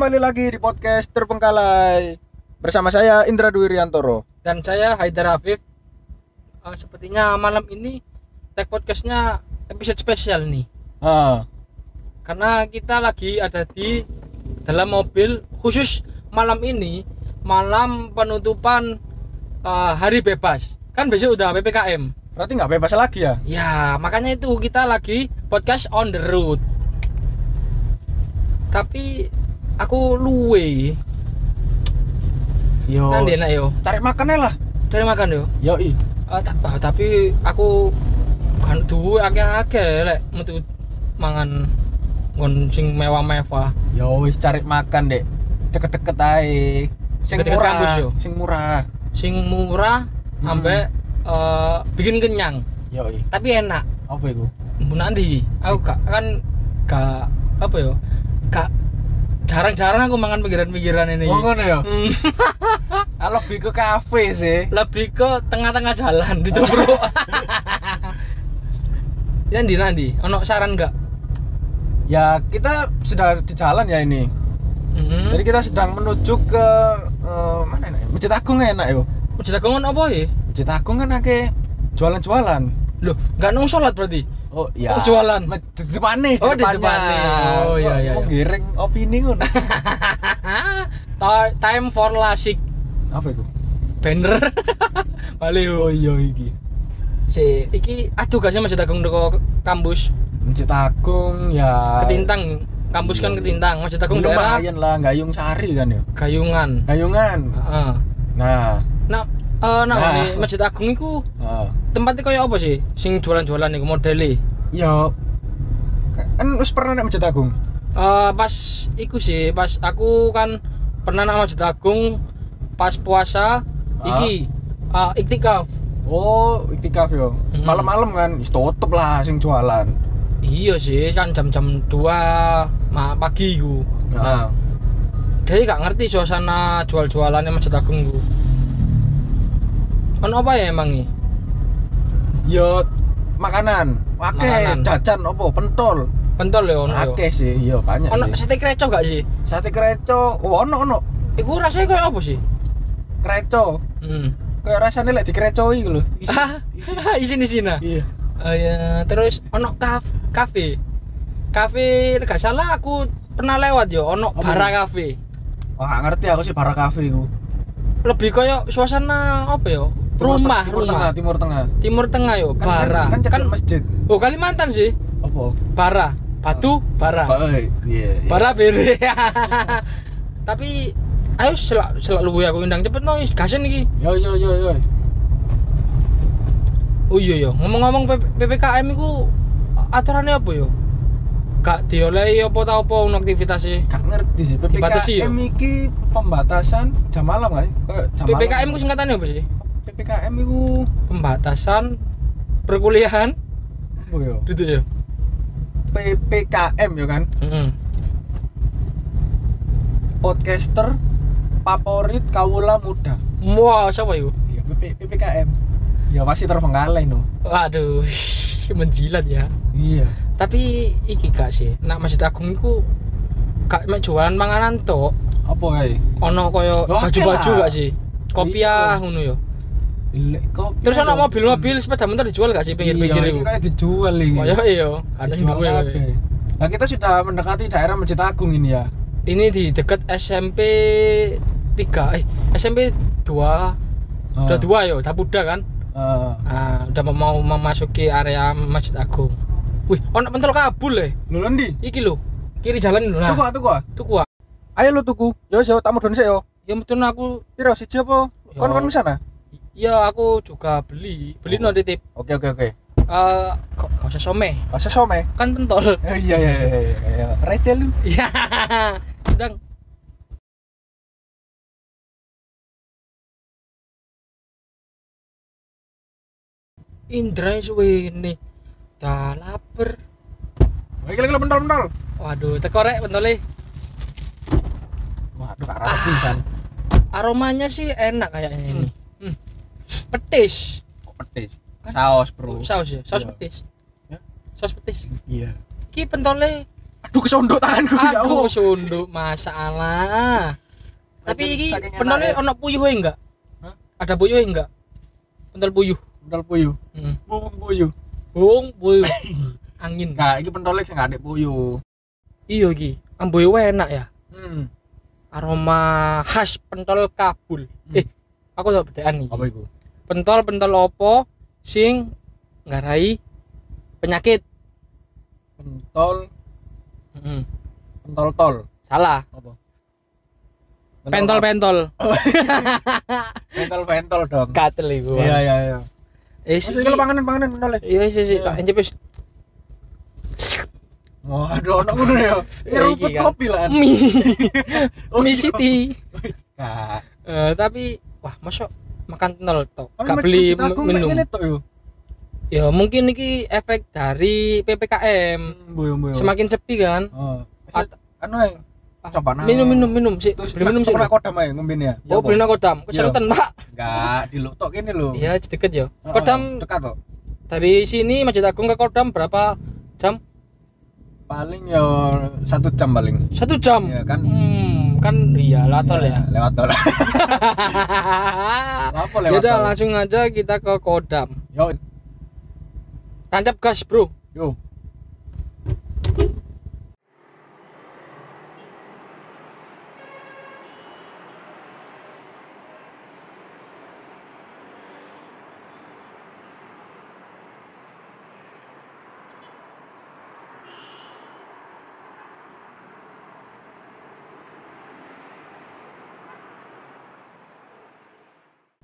Kembali lagi di podcast Terbengkalai Bersama saya Indra Dwi Riantoro dan saya Haidar Afif. Eh, sepertinya malam ini tag podcastnya episode spesial nih, ah, karena kita lagi ada di dalam mobil khusus malam ini malam penutupan eh, hari bebas. Kan besok udah ppkm. Berarti nggak bebas lagi ya? Ya makanya itu kita lagi podcast on the road. Tapi aku luwe. Yo Nanti enak yo. Cari makannya lah Dari makan yo. Yoi Ah, ta- ah, tapi aku kan duwe akeh-akeh lek metu mangan ngon sing mewah-mewah. Ya wis cari makan dek Deket-deket aja Sing Deket-deket murah kampus yo. Sing murah Sing murah Hmm. ambek eh, bikin kenyang, Yoi tapi enak. Apa itu? Bu Nandi, aku gak kan gak apa yo? Gak jarang-jarang aku mangan pinggiran-pinggiran ini. Oh ngono ya? Hmm, Ah, Lebih ke kafe sih lebih ke tengah-tengah jalan di Tubruk. Nanti nanti, ono saran gak? Ya kita sudah di jalan ya ini Hmm. Jadi kita sedang menuju ke eh, Mana enak ya? Masjid Agung enak yo Masjid Agung apa ya? Masjid Agung kan akeh jualan-jualan Loh, nggak nong sholat berarti? Oh iya. Oh, jualan. Depannya, Oh, di depannya. Oh, iya, iya, Mau iya. giring opini ngono. Ti- Time for lasik Apa itu? banner. Bali Oh iya iki. Si, iki aduh gak sih Masjid Agung deko kampus Masjid Agung ya. Ketintang, kampus kan Iya. Ketintang, Masjid Agung daerah lumayan lah, Gayung Sari kan ya. Gayungan. Gayungan. Heeh. Nah, Nah, eh nah, Nah. Masjid Agung iku heeh. tempatnya kayak apa sih? Sing jualan-jualan iku modele. ya kan wis pernah nek Masjid Agung. Eh pas iku sih, pas aku kan pernah nang Masjid Agung pas puasa iki eh, iktikaf. Oh, iktikaf yo. Mm. Malam-malam kan wis tutup lah sing jualan. Iya sih, kan jam-jam 2 ma pagi ku. Heeh. Jadi gak ngerti suasana jual-jualannya Masjid Agung ku. Kan apa ya emang nih? Yo makanan, akeh Makanan. jajan opo pentol. Pentol ya ono. ya? Akeh sih, iya banyak Ono sih. sate kreco gak sih? Sate kreco, oh, ono ono. Iku rasanya kayak apa sih? Kreco. Hmm. Kayak rasanya lek dikrecoi gitu loh. Isi. Isi. isin isina. Iya. Oh ya, terus ono kaf kafe. Kafe gak salah aku pernah lewat yo, ono Apa bara kafe. Wah, nggak ngerti aku sih para kafe iku. Lebih kayak suasana apa yo? Timur Rumah, Timur rumah. Tengah, Timur Tengah. Timur Tengah yo, Kan bara. kan, kan, Kan, masjid. oh Kalimantan sih. Apa? Bara, batu, bara. Oh, iya. iya. Bara bere. Tapi ayo selak selak luwe aku undang cepet no gasen iki. Yo yo yo yo. Oh iya yo, ngomong-ngomong PPKM iku aturannya apa yo? Gak diolehi apa ta apa ono aktivitasnya? Gak ngerti sih. Ya? PPKM iki pembatasan jam malam kan? Jam PPKM ku singkatannya apa sih? PPKM iku Pembatasan perkuliahan apa yo? gitu ya. PPKM yo kan? Heeh. Podcaster favorit kawula muda. Wah, siapa itu? Iya, PP, PPKM. Ya pasti terbengkalai no. Waduh, menjilat ya. Iya. Tapi iki gak sih, nak Masjid Agung iku gak mek jualan panganan tok. Apa kae? Ono koyo baju-baju gak sih? Kopiah Iya. ngono yo. Kok. Terus ono mobil-mobil sepeda motor dijual gak sih pinggir-pinggir iya, iku? ini kayak dijual ini. Koyo iya, ada sing Dijual duwe. kabeh. Nah, kita sudah mendekati daerah Masjid Agung ini ya. Ini di dekat SMP 3 eh SMP 2 udah dua yo, Dapuda kan? Heeh. Ah, udah mau memasuki area Masjid Agung. Wih, ono pentol kabul le. Lho ndi? Iki lho. Kiri jalan lho. Nah, Tuku, tuku. tuku ah. Ayo lu tuku. Yo, yo, tak mudun sik yo. Ya mutun aku Piro siji apa? Kon Yo. kon sana. Ya aku juga beli. Beli Oh. no titip. Oke, oke, oke. Eh, kok gak usah some. Masa some? Kan pentol. Eh, iya, iya, iya, iya, iya. Receh lu. Iya. Sedang Indra suwene. Dah lapar. Iki lagi pentol-pentol. Waduh, tekorek pentole. Waduh, gak rapi Ah. pisan. Aromanya sih enak kayaknya ini. Hmm. Petis. Kok pedes? Kan? Saus, Bro. Oh, saus ya, saus Iya. petis. Ya. Saus petis. Iya. Ki pentole Aduh kesondok tanganku ya Aduh, Allah. sunduk masalah. Tapi iki pentolnya enaknya. ono puyuhe enggak? Hah? Ada puyuhe enggak? Pentol puyuh. Pentol puyuh. Heeh. Bung puyuh. Bung puyuh. Angin. Nah, iki pentolnya sing ada puyuh. Iya iki. Amboe enak ya. Hmm. Aroma khas pentol Kabul. Hmm. Eh, aku tau bedaan nih. Apa iku? Pentol pentol opo sing ngarai penyakit. Pentol, Heeh. pentol tol. Salah. Apa? Pentol-pentol. pentol pentol dong. Gatel iku. Iya iya iya. Eh, iki- kalau panganan panganan pentolnya. Iya, iya. Iya. Tak encep. Waduh, ono ngono ya. Ya, rumput iki kan. kopi lah. Mi. Mi. City. Kak. Eh, tapi wah, masuk makan pentol tok. Tapi Gak beli minum. Ya mungkin iki efek dari PPKM. Boyo. Semakin sepi kan. Oh. At- Anu ae. Coba nah. minum minum minum sih. Beli minum sih. Kodam ae ngombene ya. Oh, beli kodam. Keserutan, Pak. Enggak, di lu tok kene lho. Iya, deket ya. Oh, Kodam dekat kok. dari sini Masjid Agung ke Kodam berapa jam? Paling ya satu jam paling. Satu jam. Iya kan? Hmm, kan iya lah tol ya. Lewat tol. Apa lewat Yaudah tol? langsung aja kita ke Kodam. Yo, Tancap gas, Bro. yo.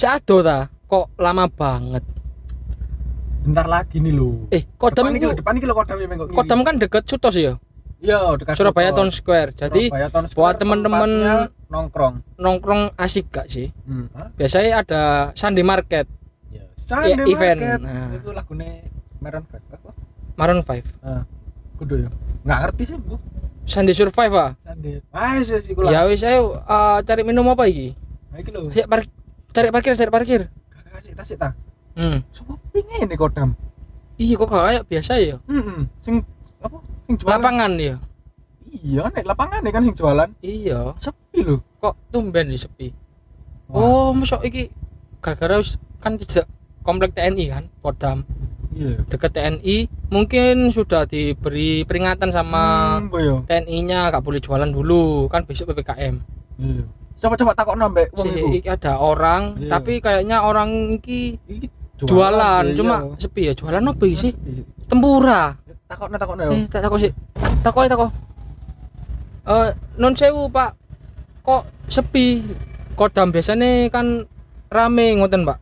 Sado ta? Kok lama banget? Bentar lagi nih lho. Eh, Kodam itu depan iki lho kodam yang mengkok. Kodam kan deket Sutos ya? Iya, dekat Surabaya. Town Square. Jadi Surabaya Town buat Square temen-temen- tempatnya nongkrong. nongkrong asik gak sih? Hmm. Hah? Biasanya ada Sunday Market, Ya, Sunday event. Market. Nah. Itu lagune Maroon 5. Apa? Maroon 5. Kudu ya. Enggak ngerti sih, Bu. Sunday Survive ah. Sunday. Ah, sih sih kula. Ya wis ayo eh, cari minum apa iki? Nah, iki lho. Ayo par- cari parkir, cari parkir. Kasih tasik ta. Hmm. Sopo pingin nih kodam. Iya kok kayak biasa ya. Heeh. Sing apa? Sing jualan. Lapangan ya. Iya, nek lapangan kan sing jualan. Iya. Sepi lho. Kok tumben di sepi. Wah. Oh, masuk iki gara-gara kan tidak komplek TNI kan, Kodam. Iya. Dekat TNI mungkin sudah diberi peringatan sama Hmm, boyo. TNI-nya gak boleh jualan dulu kan besok PPKM. Iya. Coba-coba takokno mbek wong Si, iku. iki ada orang Iya. tapi kayaknya orang iki Iki jualan, sih, cuma iya. sepi ya. Jualan apa iki sih? Tempura. takokno takokno yo. Eh, tak takut sih. Takut takut. Eh, non sewu, Pak. Kok sepi? Kodam biasanya kan rame ngoten, Pak.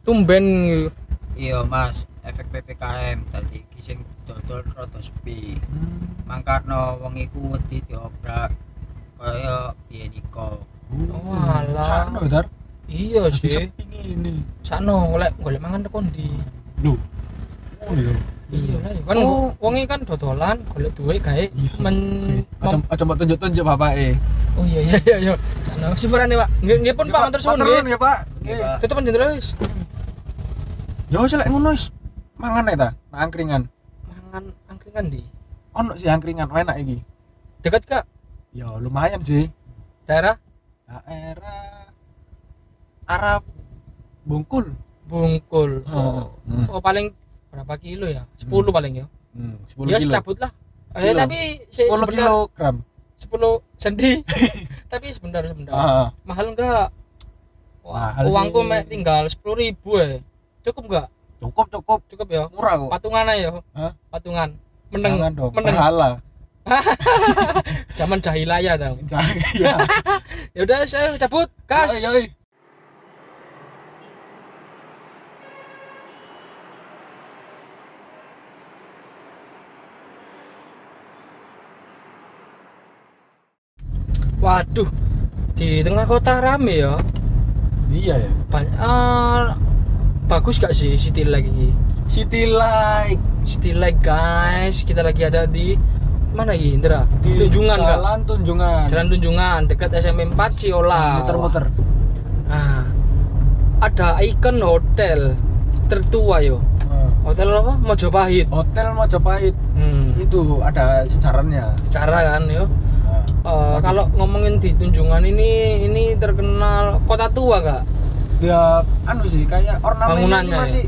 Tumben gitu. Iya mas, efek PPKM tadi kising dodol rada sepi. Hmm. Mangkarno wong iku wedi diobrak kaya biyen iko. Oh, alah. Sakno, Dar. Iya sih. Ngene. Sakno golek golek mangan tekan di. Lho. Oh iya. Iya lah, ya kan Oh. wonge kan dodolan golek duit gawe Iya. men Aja aja mbok tunjuk-tunjuk bapake. Oh iya iya iya iya. Sakno sepurane, Pak. Nggih nggih pun Pak, nuwun nggih. ya, Pak. Pak. Tutupan jendela wis. Ya wis lek ngono mangan ae ta, angkringan. Mangan angkringan di. Ono sih angkringan enak iki. Dekat Kak Ya lumayan sih. daerah Daerah Arab Bungkul. Bungkul. Oh. Hmm. Oh, paling berapa kilo ya? 10 paling ya. Hmm, 10 Ya kilo. secabut lah. Eh Kilo. tapi si, 10 sebentar kilogram. 10 sendi. tapi sebentar sebentar. Ah, Mahal enggak? Wah, Mahal uangku sih. mek tinggal 10.000 ribu ya. Cukup enggak? cukup cukup Cukup ya. murah kok. Patungan aja ya. Hah? Patungan. Meneng. Jangan dong. meneng. Pahala. Zaman jahilaya dong. Jangan. Ya. Udah saya cabut. Gas. Yoi, yoi. Waduh. Di tengah kota rame ya. Iya ya. Banyak eh, bagus gak sih City Light ini? City Light City Light guys, kita lagi ada di mana ya Indra? di Tunjungan? Jalan Tunjungan. Jalan Tunjungan dekat SMP 4 Ciola. Muter-muter. Nah, ada ikon hotel tertua yo. Nah. Hotel apa? Mojopahit. Hotel Majapahit. Hmm. itu ada sejarahnya. Cara kan yo. Nah, Eh, kalau ngomongin di Tunjungan ini ini terkenal kota tua gak? dia anu sih kayak ornamennya Bangunannya ya? masih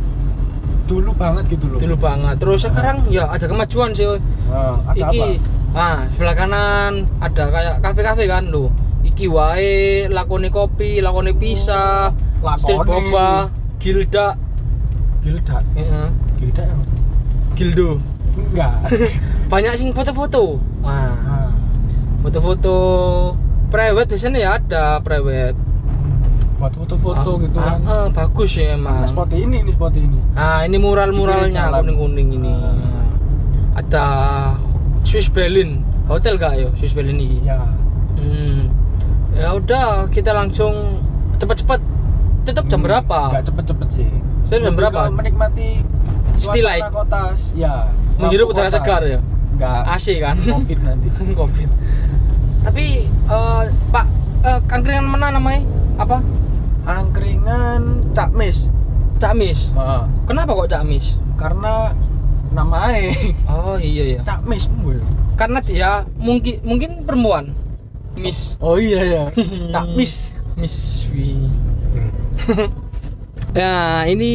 dulu banget gitu loh. Dulu banget. Terus sekarang ya ada kemajuan sih. Nah, ada iki ah sebelah kanan ada kayak kafe-kafe kan lo iki wae lakoni kopi lakoni apa? street Lakoni. boba gilda Gilda. Heeh. Gilda ya? gildo Enggak. banyak sing foto-foto wah Nah, foto-foto private biasanya ya ada private buat foto-foto Ah, gitu ah, kan. ah, bagus ya Nah, emang spot ini, ini spot ini. nah ini mural-muralnya kuning-kuning ini Ah. ada Swiss Berlin hotel gak yo Swiss Berlin ini Ya. Hmm. Ya udah, kita langsung cepet-cepet. Tutup jam Hmm, berapa? Enggak cepet-cepet sih. Saya jam Lebih berapa? Menikmati suasana kota. Ya. Menghirup udara segar ya. Enggak. AC kan. Covid nanti. Covid. Tapi eh, Pak eh, angkringan mana namanya? Apa? Angkringan Cakmis. Cakmis. Heeh. Kenapa kok Cakmis? Karena namanya Oh iya ya. Cakmis Bu. Karena dia mungkin mungkin perempuan. Miss. Oh iya ya. Cakmis. Miss Wi. ya, ini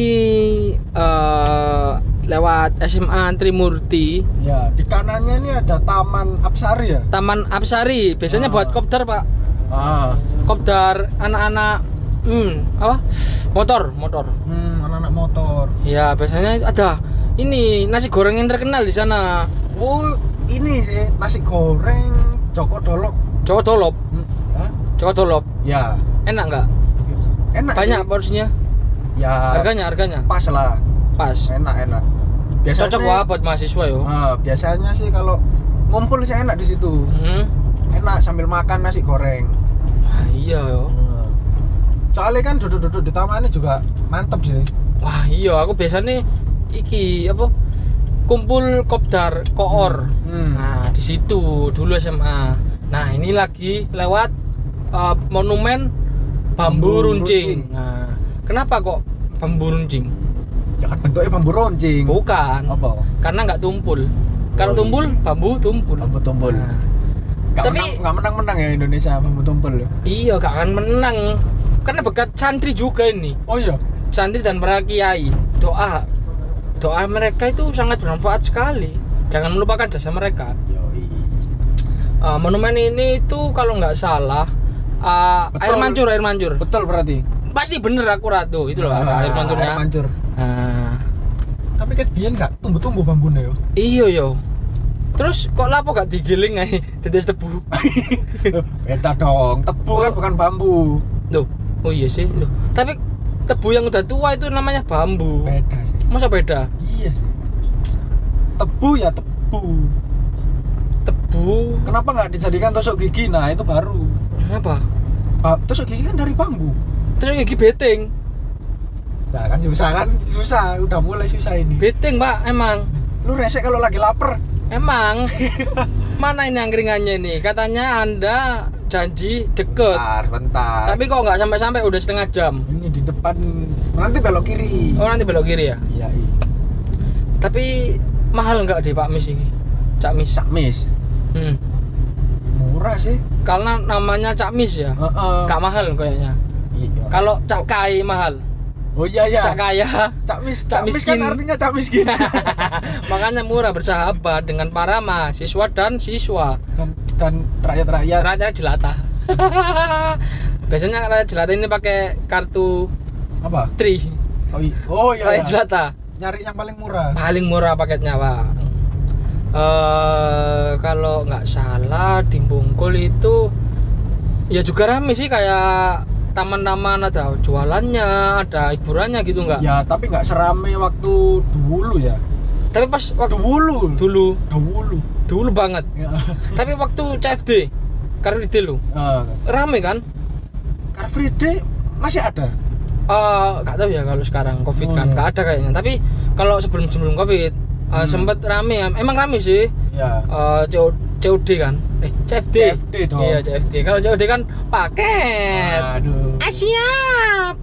eh lewat SMA Trimurti. Ya, di kanannya ini ada Taman Apsari ya. Taman Apsari biasanya Ah. buat kopdar pak Ah. kopdar anak-anak hmm apa motor motor Hmm, anak-anak motor. ya biasanya ada ini nasi goreng yang terkenal di sana Oh, ini sih nasi goreng Joko Dolok. Jawa Dolop Hmm, hah? Jawa Dolop Ya, enak nggak enak. banyak sih. porsinya Ya, harganya harganya pas lah. pas Enak, enak. Biasanya cocok wah buat mahasiswa yo Ah, biasanya sih kalau ngumpul sih enak di situ. hmm. Enak sambil makan nasi goreng. Wah, iya yo. Soalnya kan duduk-duduk di taman ini juga mantep sih. wah iya aku biasanya iki apa kumpul kopdar koor Hmm. Nah, di situ dulu SMA. Nah, ini lagi lewat uh, monumen bambu Bambu runcing. runcing. Nah, kenapa kok bambu runcing? Ya kan bentuknya bambu runcing. Bukan. Apa? Karena nggak tumpul. Kalau Oh, tumpul, iya. bambu tumpul. Bambu tumpul. Nah, Gak Tapi- menang, gak menang-menang ya Indonesia bambu tumpul ya. iya, gak akan menang. Karena bekat santri juga ini. Oh iya. Santri dan para kiai. Doa doa mereka itu sangat bermanfaat sekali. Jangan melupakan jasa mereka. Uh, monumen ini itu kalau nggak salah uh, Betul. air mancur, air mancur. Betul berarti. pasti bener akurat tuh itu loh ada Ah, air mancurnya Air mancur. nah Tapi kan biyen gak tumbuh-tumbuh bambunya yo. iyo yo terus kok lapo gak digiling aja tetes tebu Beda dong. Tebu kan Oh. bukan bambu. loh oh iya sih loh tapi tebu yang udah tua itu namanya bambu Beda sih. masa beda Iya sih. Tebu ya tebu. tebu Kenapa nggak dijadikan tusuk gigi? Nah itu baru. kenapa Ba- tusuk gigi kan dari bambu. terus gigi beteng Nah kan susah kan susah. Udah mulai susah ini. beteng pak emang Lu resek kalau lagi lapar. emang mana ini angkringannya ini katanya anda janji deket Bentar, bentar. tapi kok nggak sampai-sampai udah setengah jam ini di depan nanti belok kiri. oh nanti belok kiri ya Iya, iya. Tapi mahal nggak deh Pak Mis ini? Cak Mis. Cak Mis. Hmm. Murah sih. Karena namanya Cak Mis ya. Heeh. Nggak mahal kayaknya. Iya. Kalau Cak Kai mahal. Oh iya iya. Cak Kaya. Cak Mis, Cak Cak Mis kan miskin. artinya Cak miskin. Makanya murah bersahabat dengan para mahasiswa dan siswa. dan dan rakyat-rakyat. Rakyat jelata. Biasanya rakyat jelata ini pakai kartu Apa? tri. Oh iya. Oh iya. Rakyat iya. jelata. Nyari yang paling murah. Paling murah paketnya Pak. Eh kalau nggak salah di Bungkul itu ya juga rame sih kayak taman-taman ada jualannya, ada hiburannya gitu nggak? Ya, tapi nggak serame waktu dulu ya. Tapi pas waktu Dulu. dulu, Dulu. Dulu banget. Ya. Tapi waktu CFD, Car Free Day lo, Eh, rame kan? Car Free Day masih ada. Eh nggak tahu ya kalau sekarang COVID Oh, kan iya. nggak ada kayaknya. Tapi kalau sebelum sebelum COVID eh, Hmm. sempet rame, emang rame sih. Ya. Eh, CO COD kan? Eh CFD. CFD dong. Iya CFD. Kalau COD kan paket. Aduh. Ah, siap.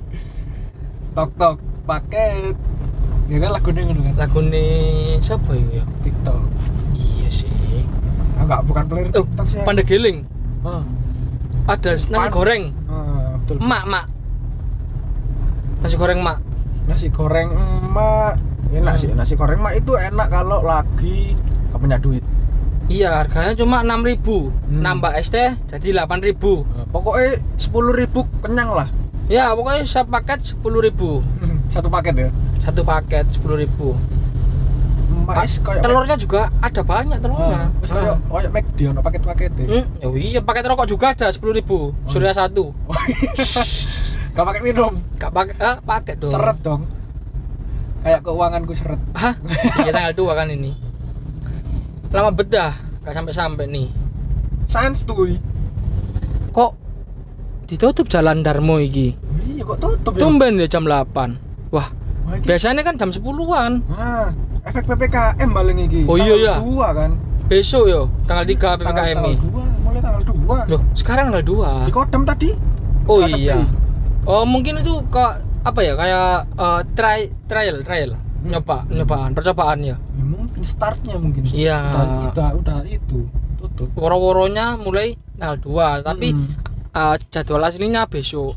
Tok tok paket. Ya kan lagunya ngono kan. Lagu nih siapa itu ya? TikTok. Iya sih. Enggak bukan player Oh, TikTok sih. Pandegiling Heeh. ada nasi Pan- goreng? Betul. Mak mak. Nasi goreng mak. Nasi goreng emak enak Hmm. sih nasi goreng emak itu enak kalau lagi gak punya duit. Iya harganya cuma 6000 Hmm. nambah es teh jadi 8000 Nah, pokoknya sepuluh ribu kenyang lah. Ya pokoknya satu paket 10000 satu paket ya? Satu paket 10000 emak kayak telurnya juga ada banyak telurnya Wis kayak kayak McD ono paket-paket. Hmm, ya iya paket rokok juga ada 10000 surya satu Gak pakai minum, gak pakai ah pakai dong seret dong. Kayak keuanganku seret. Hah? Iya tanggal 2 kan ini. Lama bedah, gak sampai-sampai nih. Sains tuh. Kok ditutup jalan Darmo iki? Iya kok tutup ya? Tumben ya jam 8. Wah, biasanya kan jam 10-an. Nah, efek PPKM paling iki. Oh, iya, iya. Dua kan. Besok yo, tanggal 3 PPKM Tanggal ini. dua, mulai tanggal 2. Loh, sekarang tanggal 2. Di Kodam tadi. Oh iya. sepi. Oh, mungkin itu kok apa ya kayak eh, try trial trial Hmm. nyoba nyobaan percobaan ya Ya, mungkin startnya mungkin. Iya. Udah, udah, udah itu tutup. woro-woronya mulai tanggal 2 tapi Hmm. eh, jadwal aslinya besok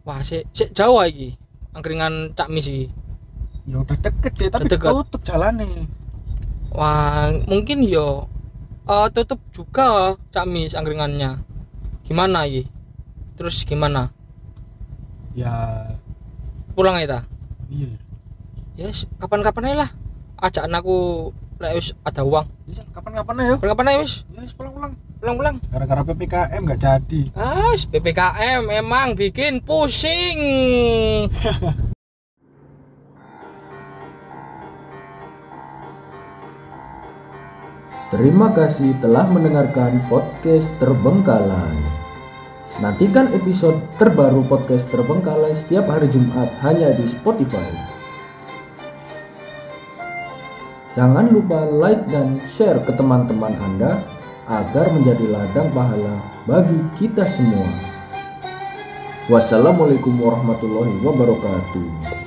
wah sik sik jauh iki angkringan Cak Mis iki ya udah deket sih, tapi deket. tutup jalannya. wah mungkin yo eh, tutup juga Cak Mis angkringannya gimana iki terus gimana Ya, pulang ya ta iya. yes kapan-kapan aja lah ajak aku lek wis ada uang Bisa kapan-kapan aja. kapan-kapan aja wis Ya, wis pulang-pulang. pulang-pulang Gara-gara PPKM nggak jadi. ah PPKM emang bikin pusing Terima kasih telah mendengarkan podcast Terbengkalai. Nantikan episode terbaru podcast Terbengkalai setiap hari Jumat hanya di Spotify. Jangan lupa like dan share ke teman-teman Anda agar menjadi ladang pahala bagi kita semua. Wassalamualaikum warahmatullahi wabarakatuh.